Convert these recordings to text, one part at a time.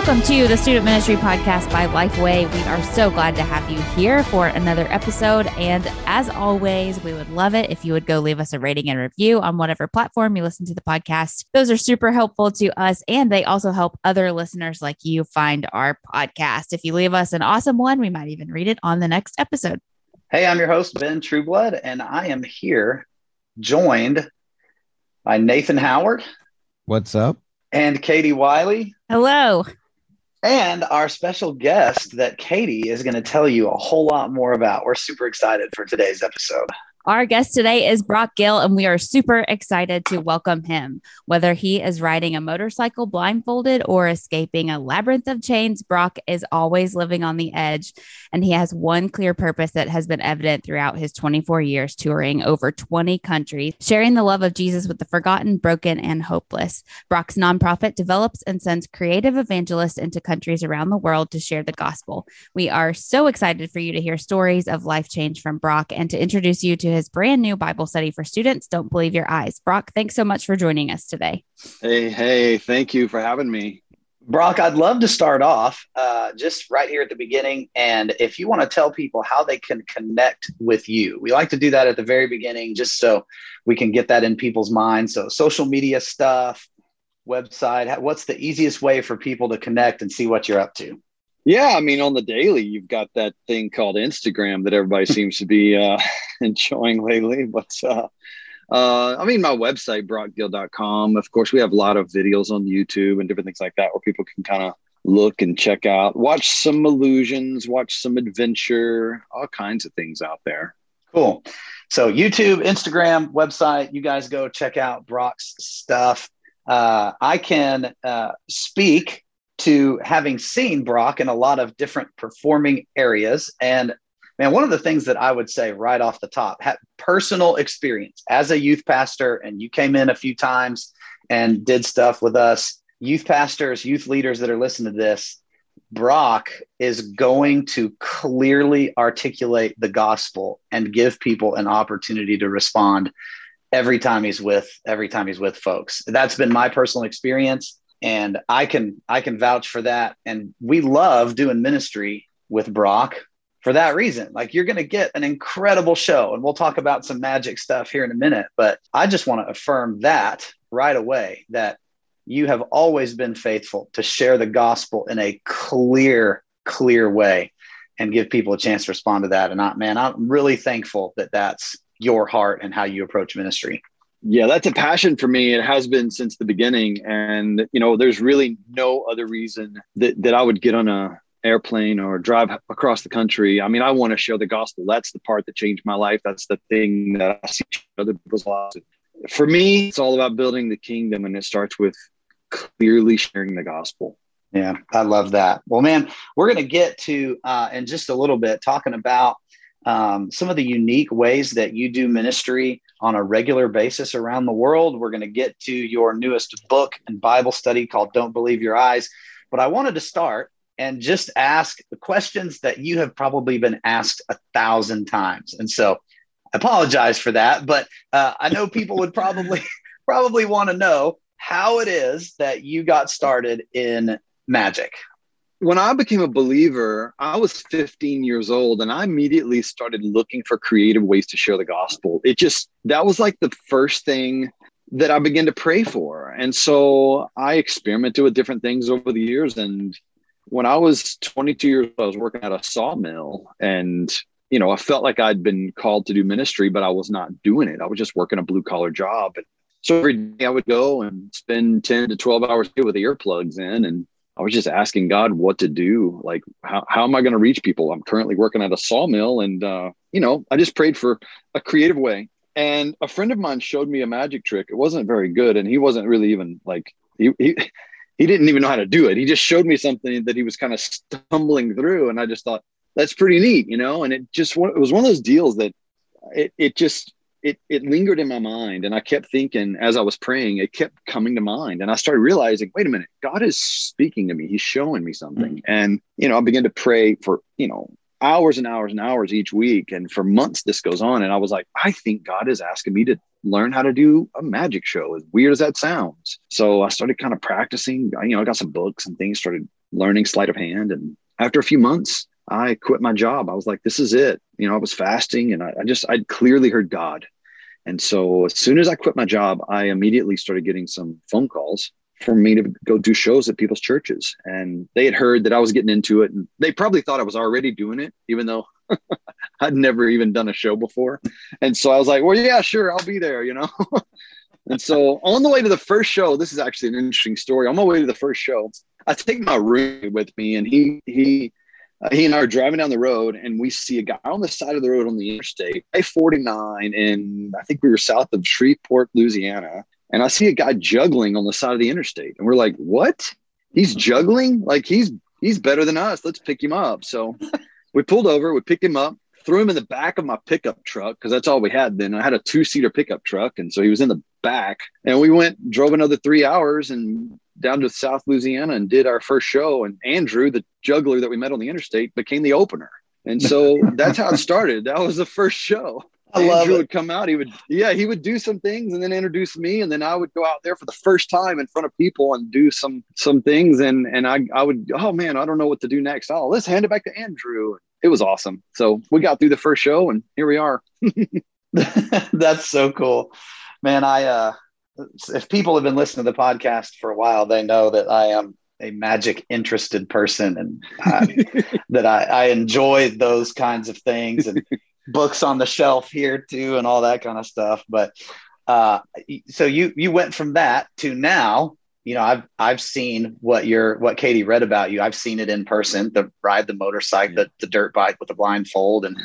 Welcome to the Student Ministry Podcast by Lifeway. We are so glad to have you here for another episode. And as always, we would love it if you would go leave us a rating and review on whatever platform you listen to the podcast. Those are super helpful to us, and they also help other listeners like you find our podcast. If you leave us an awesome one, we might even read it on the next episode. Hey, I'm your host, Ben Trueblood, and I am here joined by Nathan Howard. What's up? And Katie Wiley. Hello and our special guest that Katie is going to tell you a whole lot more about. We're super excited for today's episode. Our guest today is Brock Gill, and we are super excited to welcome him. Whether he is riding a motorcycle blindfolded or escaping a labyrinth of chains, Brock is always living on the edge. And he has one clear purpose that has been evident throughout his 24 years touring over 20 countries, sharing the love of Jesus with the forgotten, broken, and hopeless. Brock's nonprofit develops and sends creative evangelists into countries around the world to share the gospel. We are so excited for you to hear stories of life change from Brock and to introduce you to his brand new Bible study for students. Don't believe your eyes. Brock, thanks so much for joining us today. Hey, hey, thank you for having me. Brock, I'd love to start off uh, just right here at the beginning. And if you want to tell people how they can connect with you, we like to do that at the very beginning just so we can get that in people's minds. So, social media stuff, website, what's the easiest way for people to connect and see what you're up to? Yeah, I mean, on the daily, you've got that thing called Instagram that everybody seems to be uh, enjoying lately. But uh, uh, I mean, my website, brockgill.com. Of course, we have a lot of videos on YouTube and different things like that where people can kind of look and check out, watch some illusions, watch some adventure, all kinds of things out there. Cool. So, YouTube, Instagram, website, you guys go check out Brock's stuff. Uh, I can uh, speak to having seen Brock in a lot of different performing areas. And man, one of the things that I would say right off the top, personal experience as a youth pastor, and you came in a few times and did stuff with us, youth pastors, youth leaders that are listening to this. Brock is going to clearly articulate the gospel and give people an opportunity to respond every time he's with every time he's with folks. That's been my personal experience and i can i can vouch for that. And we love doing ministry with brock for that reason. Like you're going to get an incredible show and we'll talk about some magic stuff here in a minute but i just want to affirm that right away that you have always been faithful to share the gospel in a clear clear way and give people a chance to respond to that and man i'm really thankful that that's your heart and how you approach ministry yeah, that's a passion for me. It has been since the beginning. And, you know, there's really no other reason that, that I would get on a airplane or drive across the country. I mean, I want to share the gospel. That's the part that changed my life. That's the thing that I see other people's lives. For me, it's all about building the kingdom and it starts with clearly sharing the gospel. Yeah, I love that. Well, man, we're going to get to uh, in just a little bit talking about um, some of the unique ways that you do ministry on a regular basis around the world. We're going to get to your newest book and Bible study called Don't Believe Your Eyes. But I wanted to start and just ask the questions that you have probably been asked a thousand times. And so I apologize for that, but uh, I know people would probably probably want to know how it is that you got started in magic when I became a believer, I was 15 years old and I immediately started looking for creative ways to share the gospel. It just, that was like the first thing that I began to pray for. And so I experimented with different things over the years. And when I was 22 years old, I was working at a sawmill and, you know, I felt like I'd been called to do ministry, but I was not doing it. I was just working a blue collar job. And so every day I would go and spend 10 to 12 hours with earplugs in and I was just asking God what to do. Like, how, how am I going to reach people? I'm currently working at a sawmill and, uh, you know, I just prayed for a creative way. And a friend of mine showed me a magic trick. It wasn't very good. And he wasn't really even like, he, he, he didn't even know how to do it. He just showed me something that he was kind of stumbling through. And I just thought, that's pretty neat, you know? And it just, it was one of those deals that it, it just, it it lingered in my mind and i kept thinking as i was praying it kept coming to mind and i started realizing wait a minute god is speaking to me he's showing me something mm-hmm. and you know i began to pray for you know hours and hours and hours each week and for months this goes on and i was like i think god is asking me to learn how to do a magic show as weird as that sounds so i started kind of practicing you know i got some books and things started learning sleight of hand. And after a few months, I quit my job. I was like, this is it. You know, I was fasting and I, I just, I'd clearly heard God. And so as soon as I quit my job, I immediately started getting some phone calls for me to go do shows at people's churches. And they had heard that I was getting into it. And they probably thought I was already doing it, even though I'd never even done a show before. And so I was like, well, yeah, sure, I'll be there, you know? and so on the way to the first show, this is actually an interesting story. On my way to the first show, I take my room with me and he, he, uh, he and I are driving down the road and we see a guy on the side of the road on the interstate, I 49, and I think we were south of Shreveport, Louisiana. And I see a guy juggling on the side of the interstate. And we're like, what? He's juggling? Like he's he's better than us. Let's pick him up. So we pulled over, we picked him up, threw him in the back of my pickup truck because that's all we had then. I had a two seater pickup truck. And so he was in the back. And we went, drove another three hours and down to South Louisiana and did our first show. And Andrew, the juggler that we met on the interstate, became the opener. And so that's how it started. That was the first show. I love Andrew it. would come out. He would, yeah, he would do some things and then introduce me, and then I would go out there for the first time in front of people and do some some things, and and I I would, oh man, I don't know what to do next. Oh, let's hand it back to Andrew. It was awesome. So we got through the first show, and here we are. That's so cool, man. I uh, if people have been listening to the podcast for a while, they know that I am a magic interested person and that I, I enjoy those kinds of things and books on the shelf here too and all that kind of stuff but uh, so you you went from that to now you know i've i've seen what you're what katie read about you. I've seen it in person the ride the motorcycle the, the dirt bike with the blindfold. And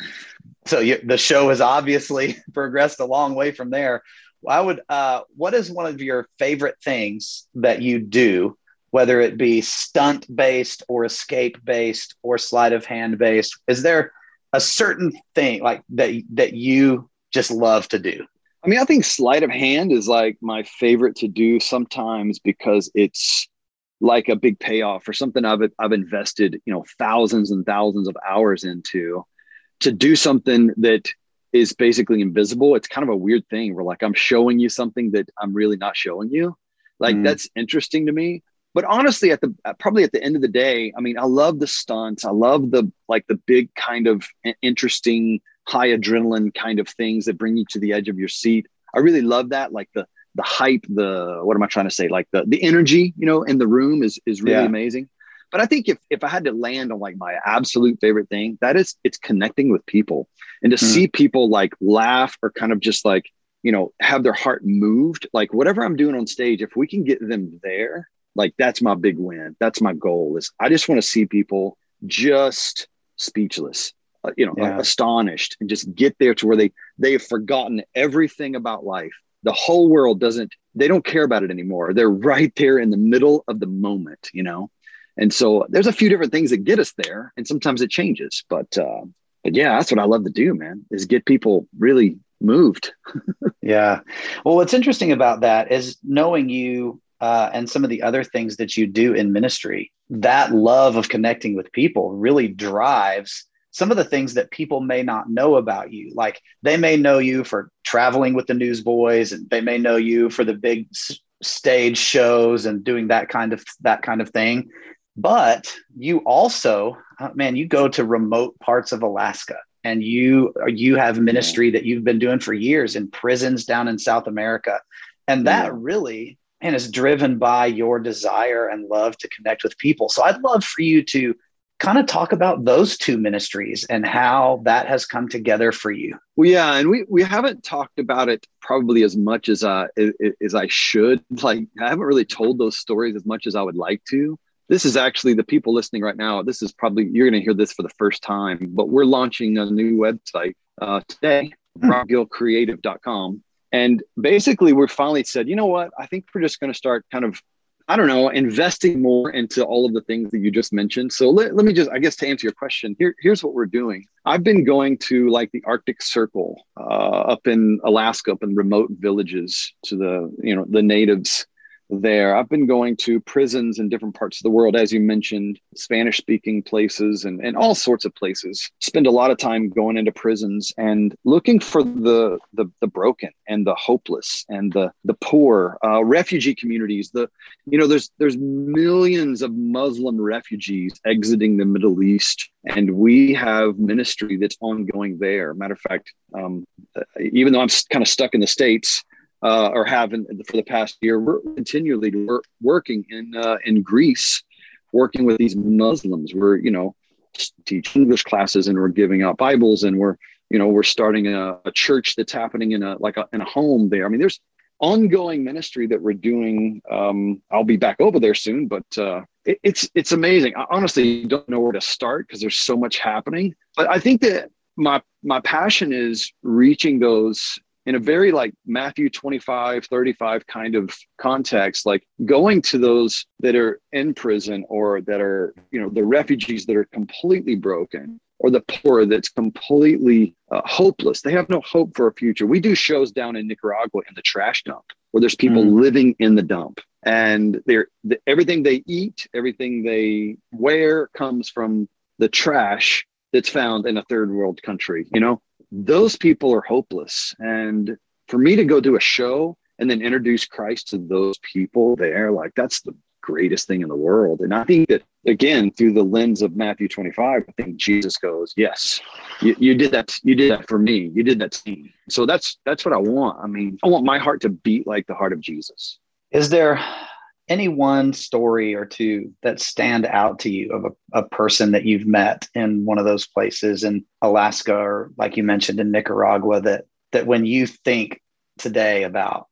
so you, the show has obviously progressed a long way from there. I would uh, what is one of your favorite things that you do whether it be stunt based or escape based or sleight of hand based is there a certain thing like that that you just love to do? I mean, I think sleight of hand is like my favorite to do sometimes because it's like a big payoff for something I've I've invested, you know, thousands and thousands of hours into to do something that is basically invisible. It's kind of a weird thing where like I'm showing you something that I'm really not showing you. Like mm. that's interesting to me but honestly at the probably at the end of the day i mean i love the stunts i love the like the big kind of interesting high adrenaline kind of things that bring you to the edge of your seat. I really love that like the the hype the what am i trying to say? Like the the energy you know in the room is is really yeah. amazing. But i think if if i had to land on like my absolute favorite thing that is it's connecting with people. And to mm. see people like laugh or kind of just like you know have their heart moved like whatever i'm doing on stage if we can get them there like that's my big win. That's my goal is i just want to see people just speechless you know yeah. astonished and just get there to where they they have forgotten everything about life. The whole world doesn't they don't care about it anymore. They're right there in the middle of the moment you know? And so there's a few different things that get us there and sometimes it changes but uh but yeah that's what i love to do man is get people really moved. Yeah. Well what's interesting about that is knowing you uh, and some of the other things that you do in ministry, that love of connecting with people really drives some of the things that people may not know about you. Like they may know you for traveling with the newsboys, and they may know you for the big s- stage shows and doing that kind of that kind of thing. But you also, uh, man, you go to remote parts of Alaska and you you have ministry that you've been doing for years in prisons down in South America. And that really and is driven by your desire and love to connect with people. So I'd love for you to kind of talk about those two ministries and how that has come together for you. Well, yeah, and we we haven't talked about it probably as much as uh as I should. Like I haven't really told those stories as much as I would like to. This is actually the people listening right now. This is probably you're going to hear this for the first time, but we're launching a new website uh, today, hmm. brockgillcreative.com and basically, we finally said, you know what? I think we're just going to start kind of, I don't know, investing more into all of the things that you just mentioned. So let, let me just, I guess, to answer your question, here, here's what we're doing. I've been going to like the Arctic Circle uh, up in Alaska, up in remote villages to the, you know, the natives there. I've been going to prisons in different parts of the world, as you mentioned, Spanish speaking places and, and all sorts of places. Spend a lot of time going into prisons and looking for the the, the broken and the hopeless and the the poor, uh, refugee communities. The you know there's there's millions of Muslim refugees exiting the Middle East, and we have ministry that's ongoing there. Matter of fact, um, even though I'm kind of stuck in the states uh, or have in, for the past year. We're continually work, working in uh, in Greece, working with these Muslims. We're you know teach English classes and we're giving out Bibles and we're you know we're starting a, a church that's happening in a like a, in a home there. I mean, there's ongoing ministry that we're doing. Um, I'll be back over there soon, but uh, it, it's it's amazing. I honestly don't know where to start because there's so much happening. But I think that my my passion is reaching those in a very like Matthew 25, 35 kind of context, like going to those that are in prison or that are, you know, the refugees that are completely broken or the poor that's completely uh, hopeless. They have no hope for a future. We do shows down in Nicaragua in the trash dump where there's people mm. living in the dump and they're the, everything they eat, everything they wear comes from the trash that's found in a third world country, you know? Those people are hopeless. And for me to go do a show and then introduce Christ to those people there, like that's the greatest thing in the world. And I think that again, through the lens of Matthew 25, I think Jesus goes, Yes, you, you did that, you did that for me. You did that to me. So that's that's what I want. I mean, I want my heart to beat like the heart of Jesus. Is there any one story or two that stand out to you of a, a, person that you've met in one of those places in Alaska or like you mentioned in Nicaragua that that when you think today about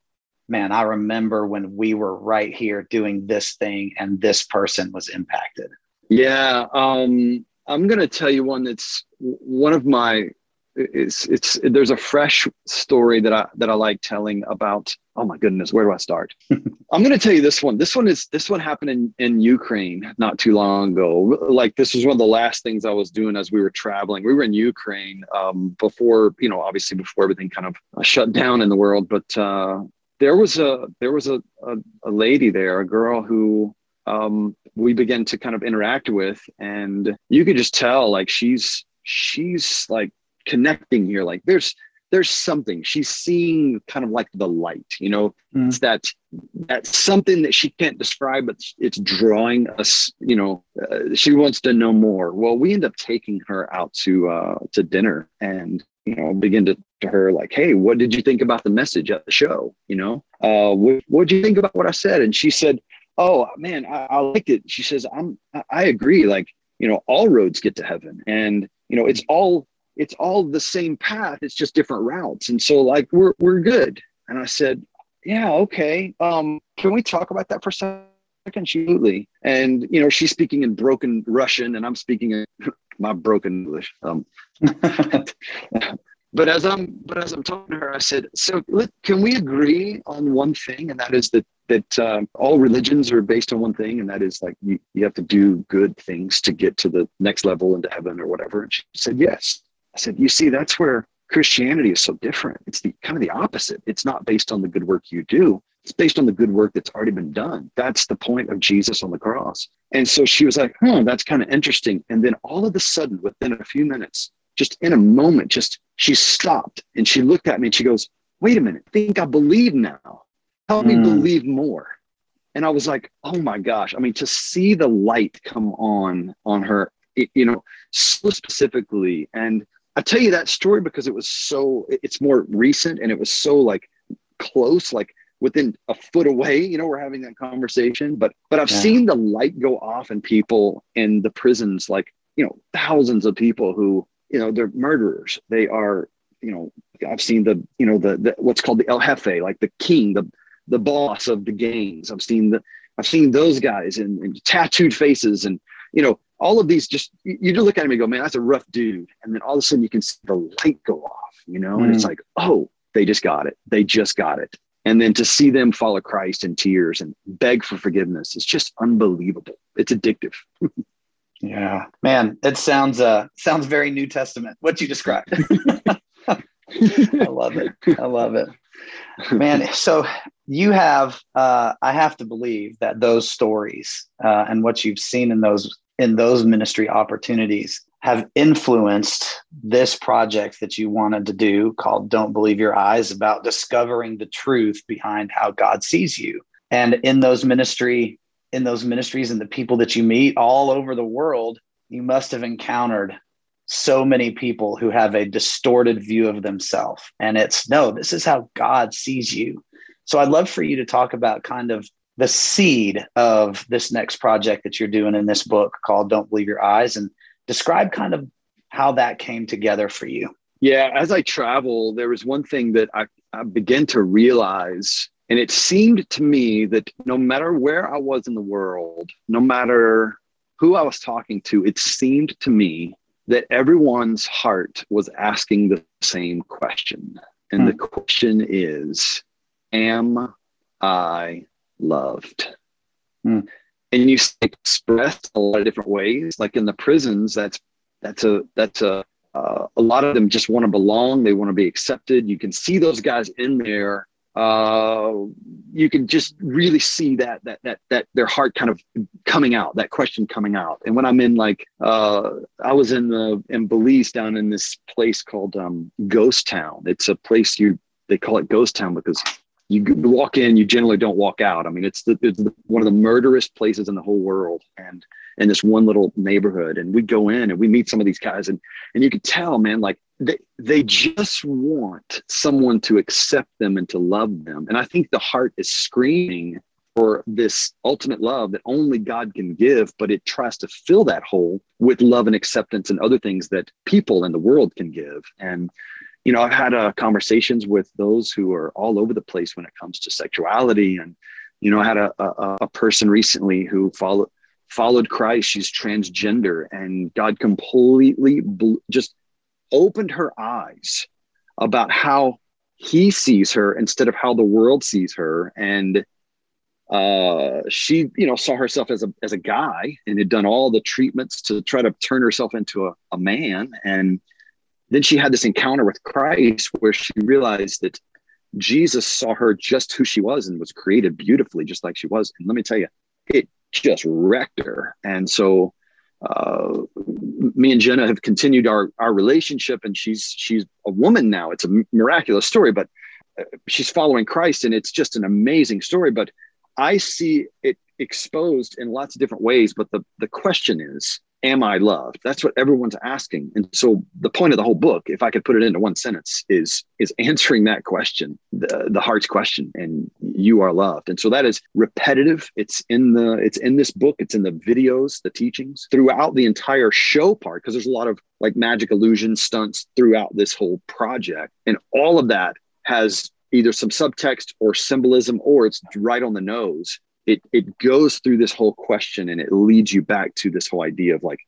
man I remember when we were right here doing this thing and this person was impacted. Yeah, um I'm going to tell you one that's one of my it's it's there's a fresh story that I that I like telling about oh my goodness where do I start? I'm going to tell you this one. This one is this one happened in in Ukraine not too long ago. Like this was one of the last things I was doing as we were traveling. We were in Ukraine um, before you know obviously before everything kind of shut down in the world but uh, there was a there was a, a, a lady there a girl who um, we began to kind of interact with and you could just tell like she's she's like connecting here like there's there's something. She's seeing kind of like the light you know? Mm. it's that that's something that she can't describe but it's drawing us you know uh, she wants to know more. Well we end up taking her out to uh to dinner and you know begin to, to her like hey what did you think about the message at the show? You know? Uh what what do you think about what i said? And she said oh man I, I liked it. She says i'm i agree like you know all roads get to heaven. And you know it's all it's all the same path it's just different routes. And so like we're we're good. And i said yeah okay um can we talk about that for a second? Absolutely. And you know she's speaking in broken russian and i'm speaking in my broken english. Um but as i'm but as i'm talking to her i said so can we agree on one thing? And that is that that uh, all religions are based on one thing and that is like you, you have to do good things to get to the next level into heaven or whatever. And she said yes I said, you see, that's where Christianity is so different. It's the kind of the opposite. It's not based on the good work you do. It's based on the good work that's already been done. That's the point of Jesus on the cross. And so she was like, huh, that's kind of interesting. And then all of a sudden, within a few minutes, just in a moment, just she stopped and she looked at me and she goes, wait a minute, I think I believe now. Help mm. me hmm. believe more. And I was like, oh my gosh. I mean, to see the light come on on her, you know, so specifically. And I tell you that story because it was so it's more recent and it was so like close, like within a foot away, you know, we're having that conversation. But but I've yeah. seen the light go off in people in the prisons, like, you know, thousands of people who, you know, they're murderers. They are, you know, I've seen the, you know, the, the what's called the El Jefe, like the king, the the boss of the gangs. I've seen the I've seen those guys and tattooed faces and you know all of these just you just look at him and go, man, that's a rough dude. And then all of a sudden you can see the light go off, you know, mm. and it's mm. like, oh, they just got it. They just got it. And then to see them follow Christ in tears and beg for forgiveness, it's just unbelievable. It's addictive. yeah, man, it sounds uh sounds very New Testament. What you described. I love it. I love it. Man, so you have, uh, I have to believe that those stories uh, and what you've seen in those in those ministry opportunities have influenced this project that you wanted to do called Don't Believe Your Eyes about discovering the truth behind how God sees you. And in those ministry, in those ministries and the people that you meet all over the world, you must have encountered so many people who have a distorted view of themselves. And it's no, this is how God sees you. So I'd love for you to talk about kind of the seed of this next project that you're doing in this book called Don't Believe Your Eyes and describe kind of how that came together for you. Yeah, as I travel, there was one thing that I, I began to realize, and it seemed to me that no matter where I was in the world, no matter who I was talking to, it seemed to me that everyone's heart was asking the same question. And hmm. the question is, Am I loved. Mm. And you express a lot of different ways. Like in the prisons, that's that's a that's a uh, a lot of them just want to belong. They want to be accepted. You can see those guys in there. Uh, you can just really see that that that that their heart kind of coming out. That question coming out. And when I'm in like, uh, I was in the in Belize down in this place called um, Ghost Town. It's a place you they call it Ghost Town because you walk in, you generally don't walk out. I mean, it's, the, it's the, one of the murderous places in the whole world, and in this one little neighborhood. And we go in and we meet some of these guys, and and you can tell, man, like they they just want someone to accept them and to love them. And I think the heart is screaming for this ultimate love that only God can give, but it tries to fill that hole with love and acceptance and other things that people in the world can give. And you know, I've had uh, conversations with those who are all over the place when it comes to sexuality. And, you know, I had a, a, a person recently who followed, followed Christ. She's transgender and God completely bl- just opened her eyes about how he sees her instead of how the world sees her. And, uh, she, you know, saw herself as a, as a guy and had done all the treatments to try to turn herself into a, a man. And, then she had this encounter with Christ where she realized that Jesus saw her just who she was and was created beautifully, just like she was. And let me tell you, it just wrecked her. And so, uh, me and Jenna have continued our our relationship, and she's she's a woman now. It's a miraculous story, but uh, she's following Christ, and it's just an amazing story. But I see it exposed in lots of different ways. But the the question is, am I loved? That's what everyone's asking. And so the point of the whole book, if I could put it into one sentence, is is answering that question, the, the heart's question, and you are loved. And so that is repetitive. It's in the it's in this book, it's in the videos, the teachings, throughout the entire show part, because there's a lot of like magic illusion stunts throughout this whole project. And all of that has either some subtext or symbolism, or it's right on the nose it it goes through this whole question and it leads you back to this whole idea of like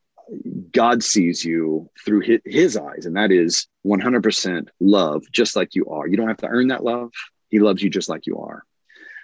God sees you through his, his eyes, and that is 100% love, just like you are. You don't have to earn that love. He loves you just like you are.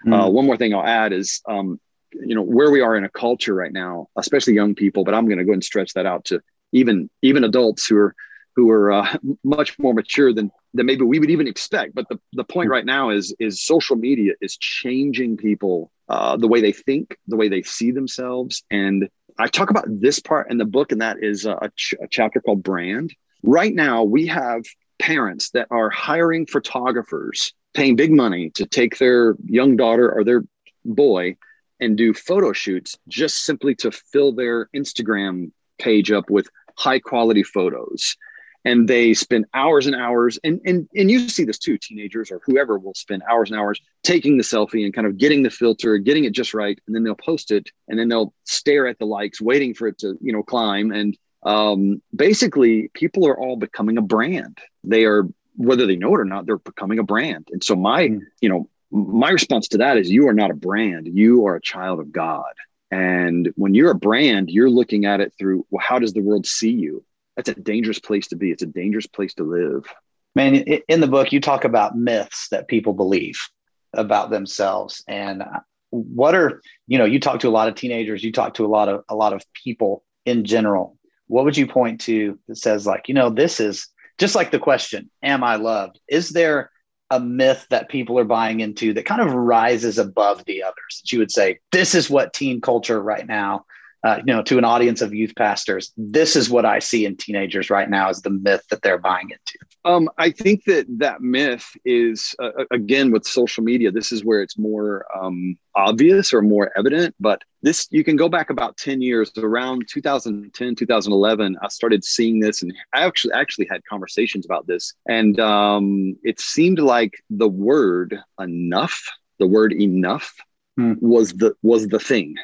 Mm. Uh, one more thing I'll add is, um, you know, where we are in a culture right now, especially young people, but I'm going to go and stretch that out to even even adults who are who are uh, much more mature than than maybe we would even expect. But the, the point hmm. right now is is social media is changing people uh, the way they think, the way they see themselves. And I talk about this part in the book, and that is a, ch- a chapter called Brand. Right now, we have parents that are hiring photographers, paying big money to take their young daughter or their boy and do photo shoots just simply to fill their Instagram page up with high quality photos and they spend hours and hours and and and you see this too teenagers or whoever will spend hours and hours taking the selfie and kind of getting the filter getting it just right and then they'll post it and then they'll stare at the likes waiting for it to you know climb and um, basically people are all becoming a brand. They are whether they know it or not they're becoming a brand. And so my mm. you know my response to that is you are not a brand. You are a child of god. And when you're a brand you're looking at it through well how does the world see you that's a dangerous place to be. It's a dangerous place to live. Man, in the book, you talk about myths that people believe about themselves, and what are you know? You talk to a lot of teenagers. You talk to a lot of a lot of people in general. What would you point to that says like, you know, this is just like the question, "Am I loved?" Is there a myth that people are buying into that kind of rises above the others that you would say this is what teen culture right now uh, you know to an audience of youth pastors this is what i see in teenagers right now is the myth that they're buying into um, i think that that myth is uh, again with social media this is where it's more um, obvious or more evident but this you can go back about 10 years around 2010 2011 i started seeing this and i actually actually had conversations about this and um, it seemed like the word enough the word enough hmm. was the was the thing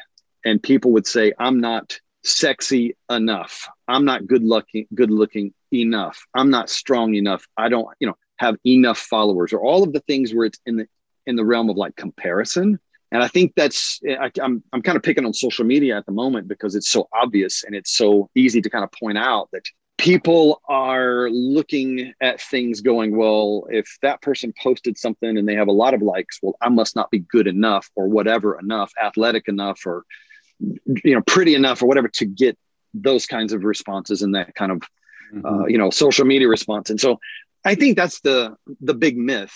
and people would say i'm not sexy enough. I'm not good looking good looking enough. I'm not strong enough. I don't you know have enough followers or all of the things where it's in the in the realm of like comparison. And I think that's I, I'm I'm kind of picking on social media at the moment because it's so obvious and it's so easy to kind of point out that people are looking at things going well if that person posted something and they have a lot of likes well i must not be good enough or whatever enough athletic enough or you know pretty enough or whatever to get those kinds of responses and that kind of mm-hmm. uh, you know social media response and so i think that's the the big myth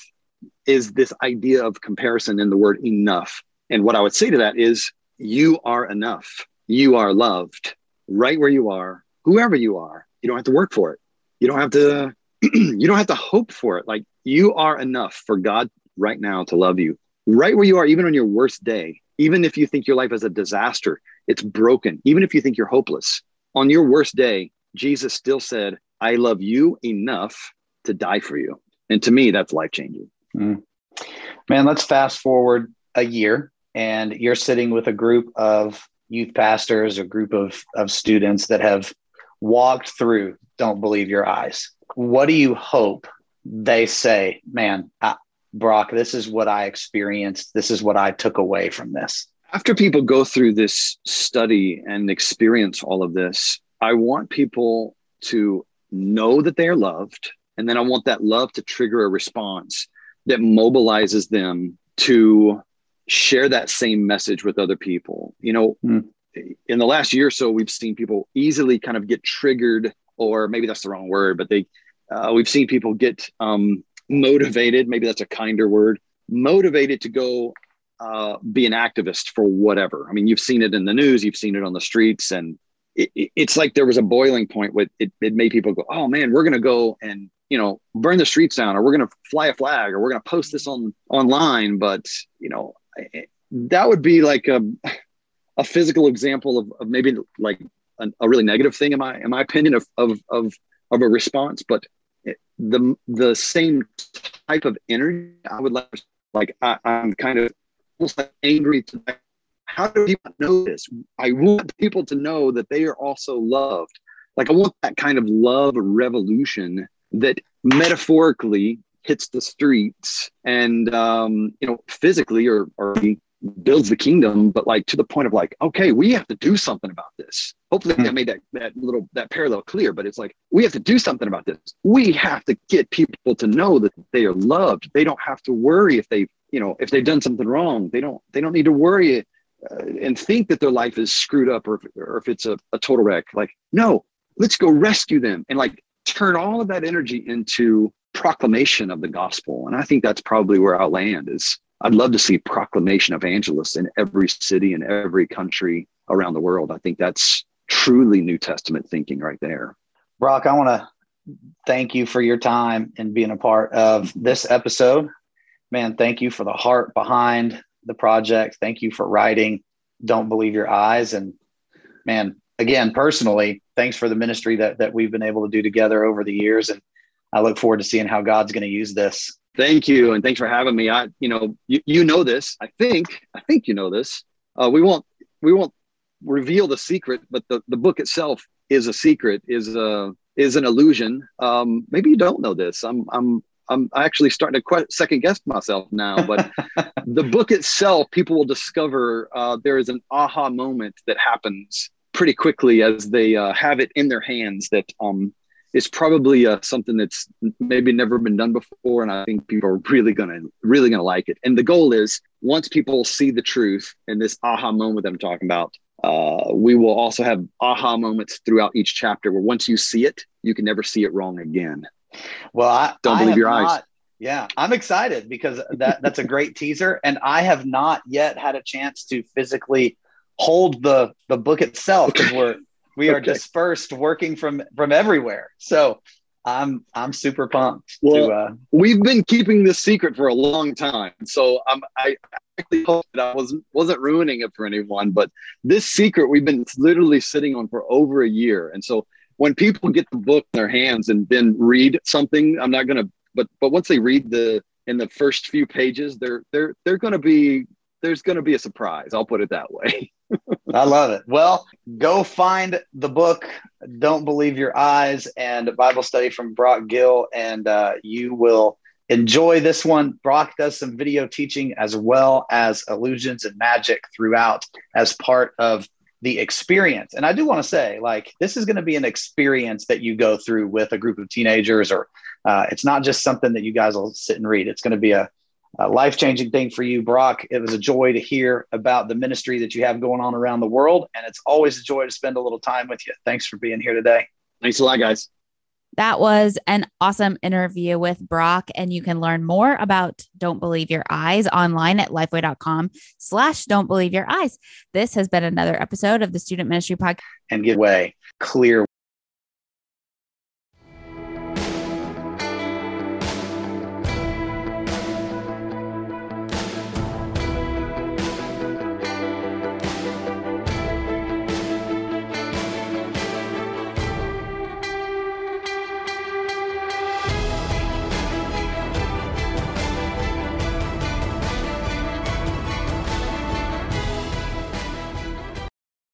is this idea of comparison in the word enough. And what I would say to that is you are enough. You are loved right where you are, whoever you are. You don't have to work for it. You don't have to you don't have to hope for it. Like you are enough for God right now to love you. Right where you are even on your worst day. Even if you think your life is a disaster, it's broken. Even if you think you're hopeless, on your worst day, Jesus still said, "I love you enough to die for you." And to me, that's life changing. Mm. Man, let's fast forward a year and you're sitting with a group of youth pastors, a group of, of students that have walked through Don't Believe Your Eyes. What do you hope they say, man, I, Brock, this is what I experienced. This is what I took away from this? After people go through this study and experience all of this, I want people to know that they are loved. And then I want that love to trigger a response that mobilizes them to share that same message with other people. You know, mm. in the last year or so, we've seen people easily kind of get triggered, or maybe that's the wrong word, but they, uh, we've seen people get um, motivated. Maybe that's a kinder word. Motivated to go uh, be an activist for whatever. I mean, you've seen it in the news, you've seen it on the streets, and it, it's like there was a boiling point with it, it made people go, oh man, we're going to go and you know burn the streets down or we're going to fly a flag or we're going to post this on online but you know that would be like a, a physical example of, of maybe like a, a, really negative thing in my in my opinion of of of, of a response but the the same type of energy i would like like I, i'm kind of almost angry to how do people know this? I want people to know that they are also loved. Like i want that kind of love revolution that metaphorically hits the streets and um, you know physically or or builds the kingdom but like to the point of like okay we have to do something about this hopefully i made that that little that parallel clear but it's like we have to do something about this we have to get people to know that they are loved they don't have to worry if they you know if they've done something wrong they don't they don't need to worry uh, and think that their life is screwed up or, or if it's a, a total wreck like no let's go rescue them and like turn all of that energy into proclamation of the gospel. And I think that's probably where I'll land is I'd love to see proclamation evangelists in every city and every country around the world. I think that's truly New Testament thinking right there. Brock, I want to thank you for your time and being a part of this episode. Man, thank you for the heart behind the project. Thank you for writing Don't Believe Your Eyes. And man, again, personally, thanks for the ministry that that we've been able to do together over the years, and I look forward to seeing how God's going to use this. Thank you, and thanks for having me. I, you know, you, you know this. I think, I think you know this. Uh, we won't, we won't reveal the secret, but the the book itself is a secret, is a is an illusion. Um, maybe you don't know this. I'm, I'm, I'm actually starting to que- second guess myself now. But the book itself, people will discover uh, there is an aha moment that happens pretty quickly as they uh, have it in their hands that um, is probably uh, something that's maybe never been done before and i think people are really gonna really gonna like it and the goal is once people see the truth and this aha moment that i'm talking about uh, we will also have aha moments throughout each chapter where once you see it you can never see it wrong again well i don't I believe your not, eyes Yeah, I'm excited because that that's a great teaser, and I have not yet had a chance to physically hold the the book itself because we're we are okay. dispersed working from from everywhere. So I'm I'm super pumped. Well, to, uh, we've been keeping this secret for a long time, so I'm I actually hope that I wasn't wasn't ruining it for anyone. But this secret we've been literally sitting on for over a year, and so when people get the book in their hands and then read something, I'm not gonna but but once they read the in the first few pages, they're they're they're going to be there's going to be a surprise. I'll put it that way. I love it. Well, go find the book "Don't Believe Your Eyes" and Bible study from Brock Gill, and uh, you will enjoy this one. Brock does some video teaching as well as illusions and magic throughout as part of the experience. And I do want to say, like, this is going to be an experience that you go through with a group of teenagers, or uh, it's not just something that you guys will sit and read. It's going to be a, a life changing thing for you, Brock. It was a joy to hear about the ministry that you have going on around the world. And it's always a joy to spend a little time with you. Thanks for being here today. Thanks a lot, guys. That was an awesome interview with Brock. And you can learn more about Don't Believe Your Eyes online at lifeway.com slash don't believe your eyes. This has been another episode of the Student Ministry Podcast. And give way clear